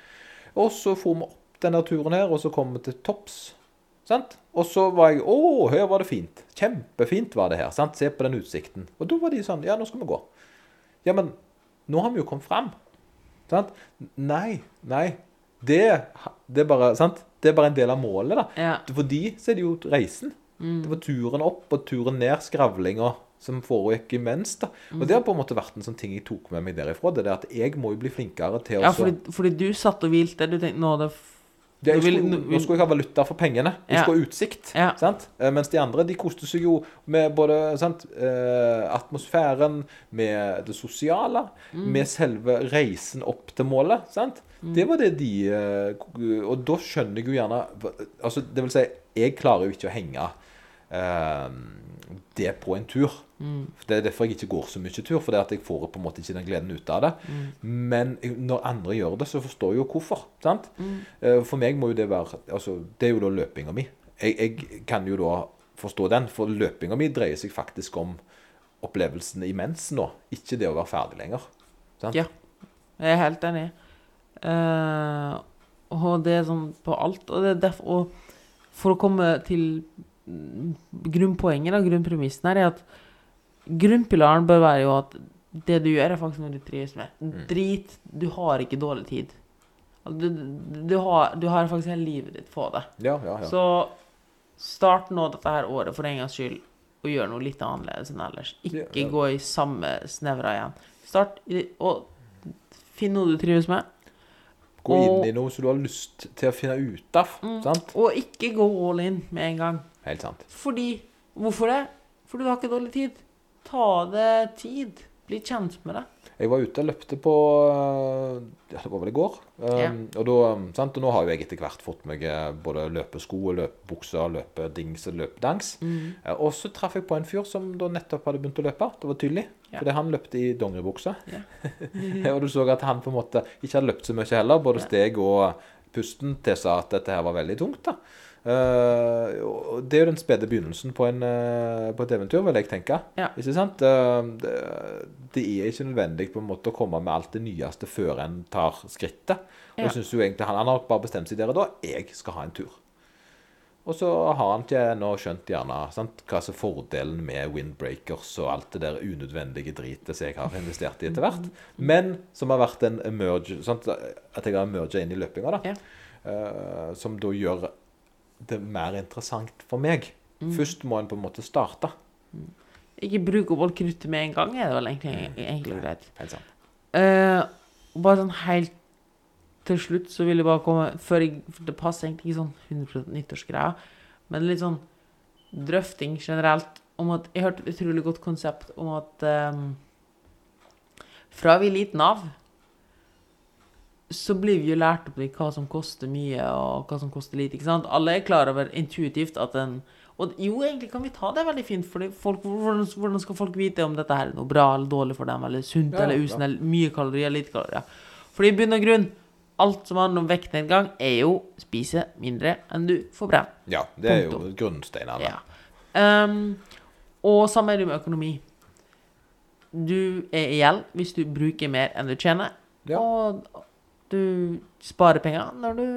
Og så for vi opp denne turen her, og så kom vi til topps. sant? Og så var jeg Å, her var det fint. Kjempefint var det her. sant? Se på den utsikten. Og da var de sånn Ja, nå skal vi gå. Ja, men nå har vi jo kommet fram. Sant? Nei. Nei. Det, det er bare sant? Det er bare en del av målet, da. Ja. For de så er det jo reisen. Mm. Det var turen opp og turen ned, skravlinga som foregikk imens. da. Mm. Og det har på en måte vært en sånn ting jeg tok med meg derifra. Det er at jeg må jo bli flinkere til å Ja, fordi, fordi du satt og hvilte. Du tenkte nå det Nå vil- skulle, nå skulle jeg ha valuta for pengene. Jeg Ja. skulle ha utsikt. Ja. Sant? Eh, Mens de andre de koste seg jo med både sant, eh, atmosfæren, med det sosiale, Mm. med selve reisen opp til målet. Sant? Det var det de eh, Og da skjønner jeg jo gjerne altså, Det vil si, jeg klarer jo ikke å henge det på en tur. Mm. Det er derfor jeg ikke går så mye tur, for det at jeg får på en måte ikke den gleden ut av det. Men når andre gjør det, så forstår jeg jo hvorfor. sant? Mm. For meg må jo det være altså, Det er jo da løpinga mi. Jeg, jeg kan jo da forstå den, for løpinga mi dreier seg faktisk om opplevelsene imens nå, ikke det å være ferdig lenger. Sant? Ja. Jeg er helt enig. Uh, og det er sånn på alt. Og det er derfor og For å komme til mm, grunnpoenget, grunnpremissen her, er at grunnpilaren bør være jo at det du gjør, er faktisk noe du trives med. Drit Du har ikke dårlig tid. Du, du, har, du har faktisk hele livet ditt på det. Ja, ja, ja. Så start nå dette her året for en gangs skyld og gjør noe litt annerledes enn ellers. Ikke gå i samme snevra igjen. Start og finn noe du trives med. Gå og- inn i noe som du har lyst til å finne ut av. Sant? Og ikke gå all in med en gang. Helt sant. Fordi Hvorfor det? Fordi du har ikke dårlig tid. Ta det tid. Bli kjent med det. Jeg var ute og løpte på øh, ja, Det var vel i går. Um, Ja. og, da, um, sant? og nå har jo jeg etter hvert fått meg eh, både løpesko, løpebukser, løpedings og løpedangs. Mm. Eh, Og så traff jeg på en fyr som da nettopp hadde begynt å løpe. Det var tydelig. Ja. Fordi han løpte i dongeribukse. Ja. og du så at han på en måte ikke hadde løpt så mye heller. Både Ja. steg og pusten tilsa at dette her var veldig tungt. da. Og det er jo den spede begynnelsen på, en, uh, på et eventyr, vil jeg tenke. Ja. Ikke sant? Uh, det, det er ikke nødvendig på en måte å komme med alt det nyeste før en tar skrittet. Og Ja. jeg synes jo egentlig Han, han har bare bestemt seg der og da. Jeg skal ha en tur. Og så har han ikke ennå skjønt gjerne sant, hva som er fordelen med windbreakers og alt det der unødvendige dritet som jeg har investert i etter hvert. Men som har vært en emerge, sant, at jeg har emerga inn i løpinga, da. Ja. Som da gjør det mer interessant for meg. Først må en på en måte starte. Ikke bruk opp alt kruttet med en gang, er det vel egentlig, egentlig greit. Helt sant. Uh, bare sånn helt til slutt så vil jeg bare komme Før jeg, for Det passer egentlig ikke sånn 100% nyttårsgreia, men litt sånn drøfting generelt om at Jeg hørte et utrolig godt konsept om at um, fra vi er liten av så blir vi jo lært opp i hva som koster mye, og hva som koster lite. ikke sant? Alle er klar over intuitivt at en Og jo, egentlig kan vi ta det veldig fint, for hvordan, hvordan skal folk vite om dette her er noe bra eller dårlig for dem, eller sunt Ja, eller usunt, eller mye kalorier, lite kalorier? Fordi i bunn og grunn, alt som handler om vektnedgang, er jo spise mindre enn du får brent. Ja, det er jo Punktum. grunnsteinene. Ja. Um, og samme er det med økonomi. Du er i gjeld hvis du bruker mer enn du tjener, Ja. og du sparer penger når du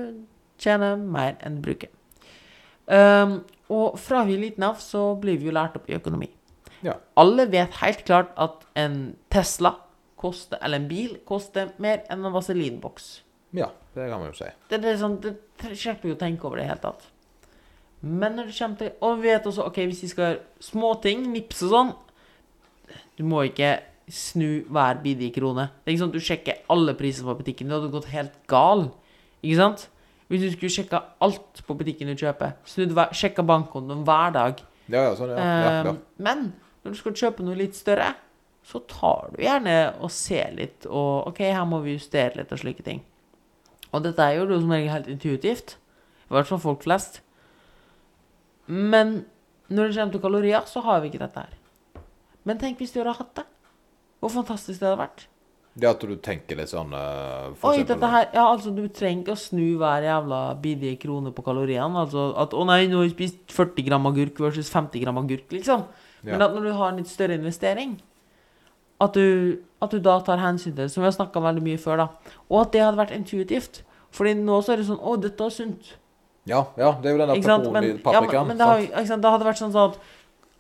tjener mer enn du bruker. Um, og fra vi er liten av så blir vi jo lært opp i økonomi. Ja. Alle vet helt klart at en Tesla koster, eller en bil koster mer enn en vaselinboks. ja, det kan man jo si. Det, det er sånn, det slipper jo å tenke over det i det hele tatt. Men når det kommer til Og vi vet også, ok, hvis vi skal gjøre småting, nips og sånn Du må ikke snu hver bidige krone. Det er ikke sånn at du sjekker alle priser på butikken. Det hadde gått helt gal. Ikke sant? Hvis du skulle sjekka alt på butikken du kjøper, snudd hver, sjekka bankkontoen hver dag Ja, ja, sånn, ja. ja, ja. Ehm, Men når du skal kjøpe noe litt større, så tar du gjerne og ser litt, og OK, her må vi justere litt og slike ting. Og dette er jo noe som regel helt intuitivt. I hvert fall folk flest. Men når det kommer til kalorier, så har vi ikke dette her. Men tenk hvis du hadde hatt det. Hvor fantastisk det hadde vært. Det at du tenker litt sånn eh, for Oi, eksempel- dette her Ja, altså, du trenger ikke å snu hver jævla bidige krone på kaloriene. Altså at Å nei, nå har jeg spist 40 gram agurk versus 50 gram agurk, liksom. Men Ja. at når du har en litt større investering, at du, at du da tar hensyn til det, som vi har snakka veldig mye før, da. Og at det hadde vært intuitivt. Fordi nå så er det sånn Å, dette er sunt. Ja, ja, det er jo den der Ikke sant? Men, pepperoni- ja, men, men det, har, sant? sant? det hadde vært sånn sånn at,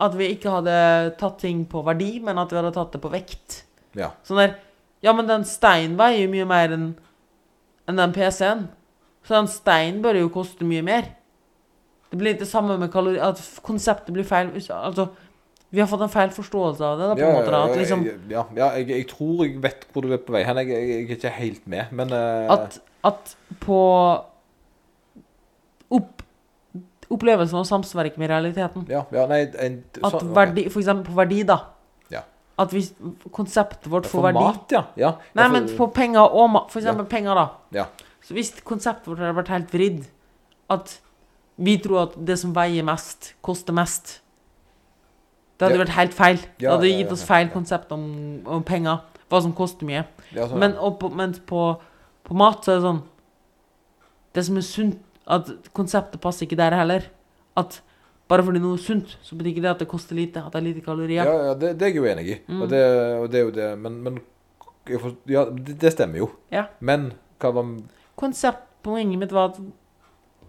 at vi ikke hadde tatt ting på verdi, men at vi hadde tatt det på vekt. Ja. Sånn der Ja, men den steinen veier jo mye mer enn enn den PC-en. Så den steinen bør jo koste mye mer. Det blir ikke det samme med kalori... At konseptet blir feil. Altså, vi har fått en feil forståelse av det, da, på Ja, en måte. Da, at liksom ja, ja jeg, jeg tror jeg vet hvor du er på vei hen. Jeg, jeg, jeg er ikke helt med, men uh... at, at på opp, Opplevelsen av samsvarer ikke med realiteten. Ja, ja nei en, At verdi, for eksempel på verdi, da. Ja. At hvis konseptet vårt for får verdi mat, ja. ja. Nei, for- men på penger og mat. For eksempel penger, da. Ja. Så hvis konseptet vårt hadde vært helt vridd, at vi tror at det som veier mest, koster mest Det hadde vært helt feil. Det hadde gitt oss feil konsept om, om penger. Hva som koster mye. ja, sånn, Men, og på, mens på, på mat så er det sånn Det som er sunt At konseptet passer ikke der heller. At bare fordi noe er sunt, så betyr ikke det at det koster lite. At det er lite kalorier. Ja, ja det, det er jeg jo enig i. Mm. Og, det, og det er jo det Men, men får, Ja, det, det stemmer jo. Ja. Men hva var Konseptpoenget mitt var at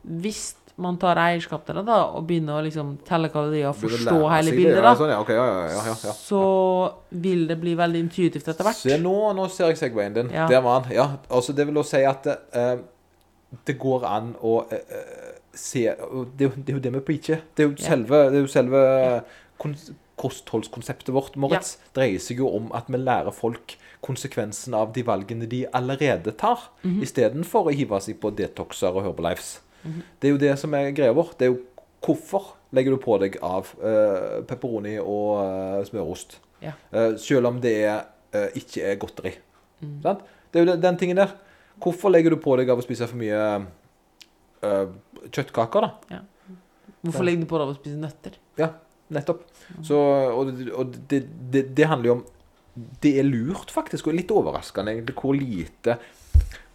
hvis man tar eierskap til det da, og begynner å liksom telle kalorier og forstå hele bildet, da, sånn, ja, ja, ja, så vil det bli veldig intuitivt etter hvert. Se, nå, nå ser jeg segwayen din. Ja. Der var han. Ja, altså det vil også si at eh, det går an å eh, se det, det er jo det vi preacher. Det er jo selve, det er jo selve kostholdskonseptet vårt, Moritz. dreier seg jo om at vi lærer folk konsekvensen av de valgene de allerede tar, Mhm. istedenfor å hive seg på detoxer og Herbalives. Det er jo det som er greia vår. Det er jo hvorfor legger du på deg av uh, pepperoni og uh, smørost. Ja. Uh, selv om det er, eh, ikke er godteri. Mm. Sant? Det er jo den, den tingen der. Hvorfor legger du på deg av å spise for mye uh, kjøttkaker, da? Hvorfor legger du på deg av å spise nøtter? Ja, nettopp. Så, og og det, det, det handler jo om Det er lurt, faktisk, og litt overraskende egentlig, hvor lite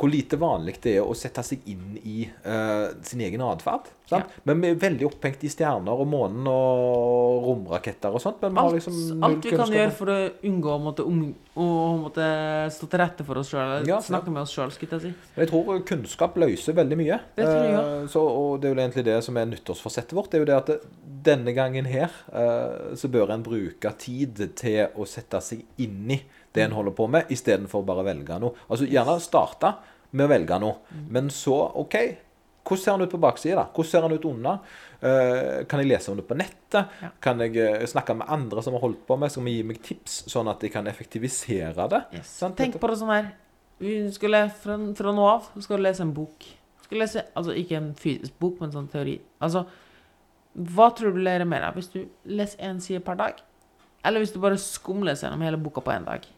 hvor lite vanlig det er å sette seg inn i uh, sin egen atferd. Ja. Men vi er veldig opphengt i stjerner og månen og romraketter og sånt. Men Alt, liksom alt vi kan gjøre for å unngå å måtte, om, å måtte stå til rette for oss sjøl, Ja, snakke med oss sjøl, skulle jeg si. Jeg tror kunnskap løser veldig mye. Det tror jeg Eh, så, og det er jo egentlig det som er nyttårsforsettet vårt. Det er jo det at det, denne gangen her uh, så bør en bruke tid til å sette seg inn i det en holder på med, istedenfor bare å velge noe. Altså gjerne starte med å velge noe, men så OK. Hvordan ser han ut på baksida? da? Hvordan ser han ut under? Eh, kan jeg lese om det på nettet? Kan jeg eh, snakke med andre som har holdt på med? Skal vi gi meg tips, sånn at jeg kan effektivisere det? Sant, Tenk på det sånn her. Skulle fra, fra nå av skal du lese en bok. Skal lese, altså Ikke en fysisk bok, men sånn teori. Altså, Hva tror du lærer mer av hvis du leser én side per dag? Eller hvis du bare skumleser gjennom hele boka på én dag?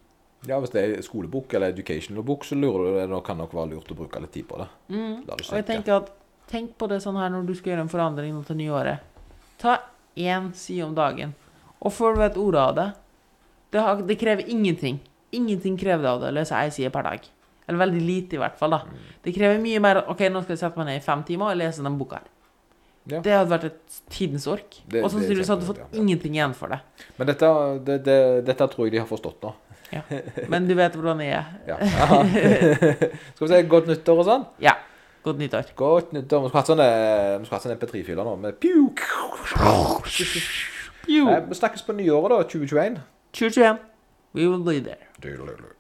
Ja, Hvis det er skolebok eller educational bok, så lurer du det. Da kan det nok være lurt å bruke litt tid på det. Mm. Og jeg tenker at Tenk på det sånn her når du skal gjøre en forandring nå til nyåret. Ta én side om dagen, og før du vet ordet av det Det, har, det krever ingenting. Ingenting krever det av deg å lese én side per dag. Eller veldig lite, i hvert fall. da. Det krever mye mer OK, nå skal jeg sette meg ned i fem timer og lese den boka her. Ja. Det hadde vært et tidens ork. Og så hadde du det er fått ja. ingenting igjen for det. Men dette, det, det, dette tror jeg de har forstått nå. Men du vet hvordan jeg er. Ja. Skal vi si godt nyttår og sånn? Ja. Godt nyttår. Godt nyttår. Vi skulle hatt sånne, vi skulle hatt sånne MP3-filer nå med pew. Jo. Nei, Vi snakkes på nyåret, da. 2021. 2021. We will be there.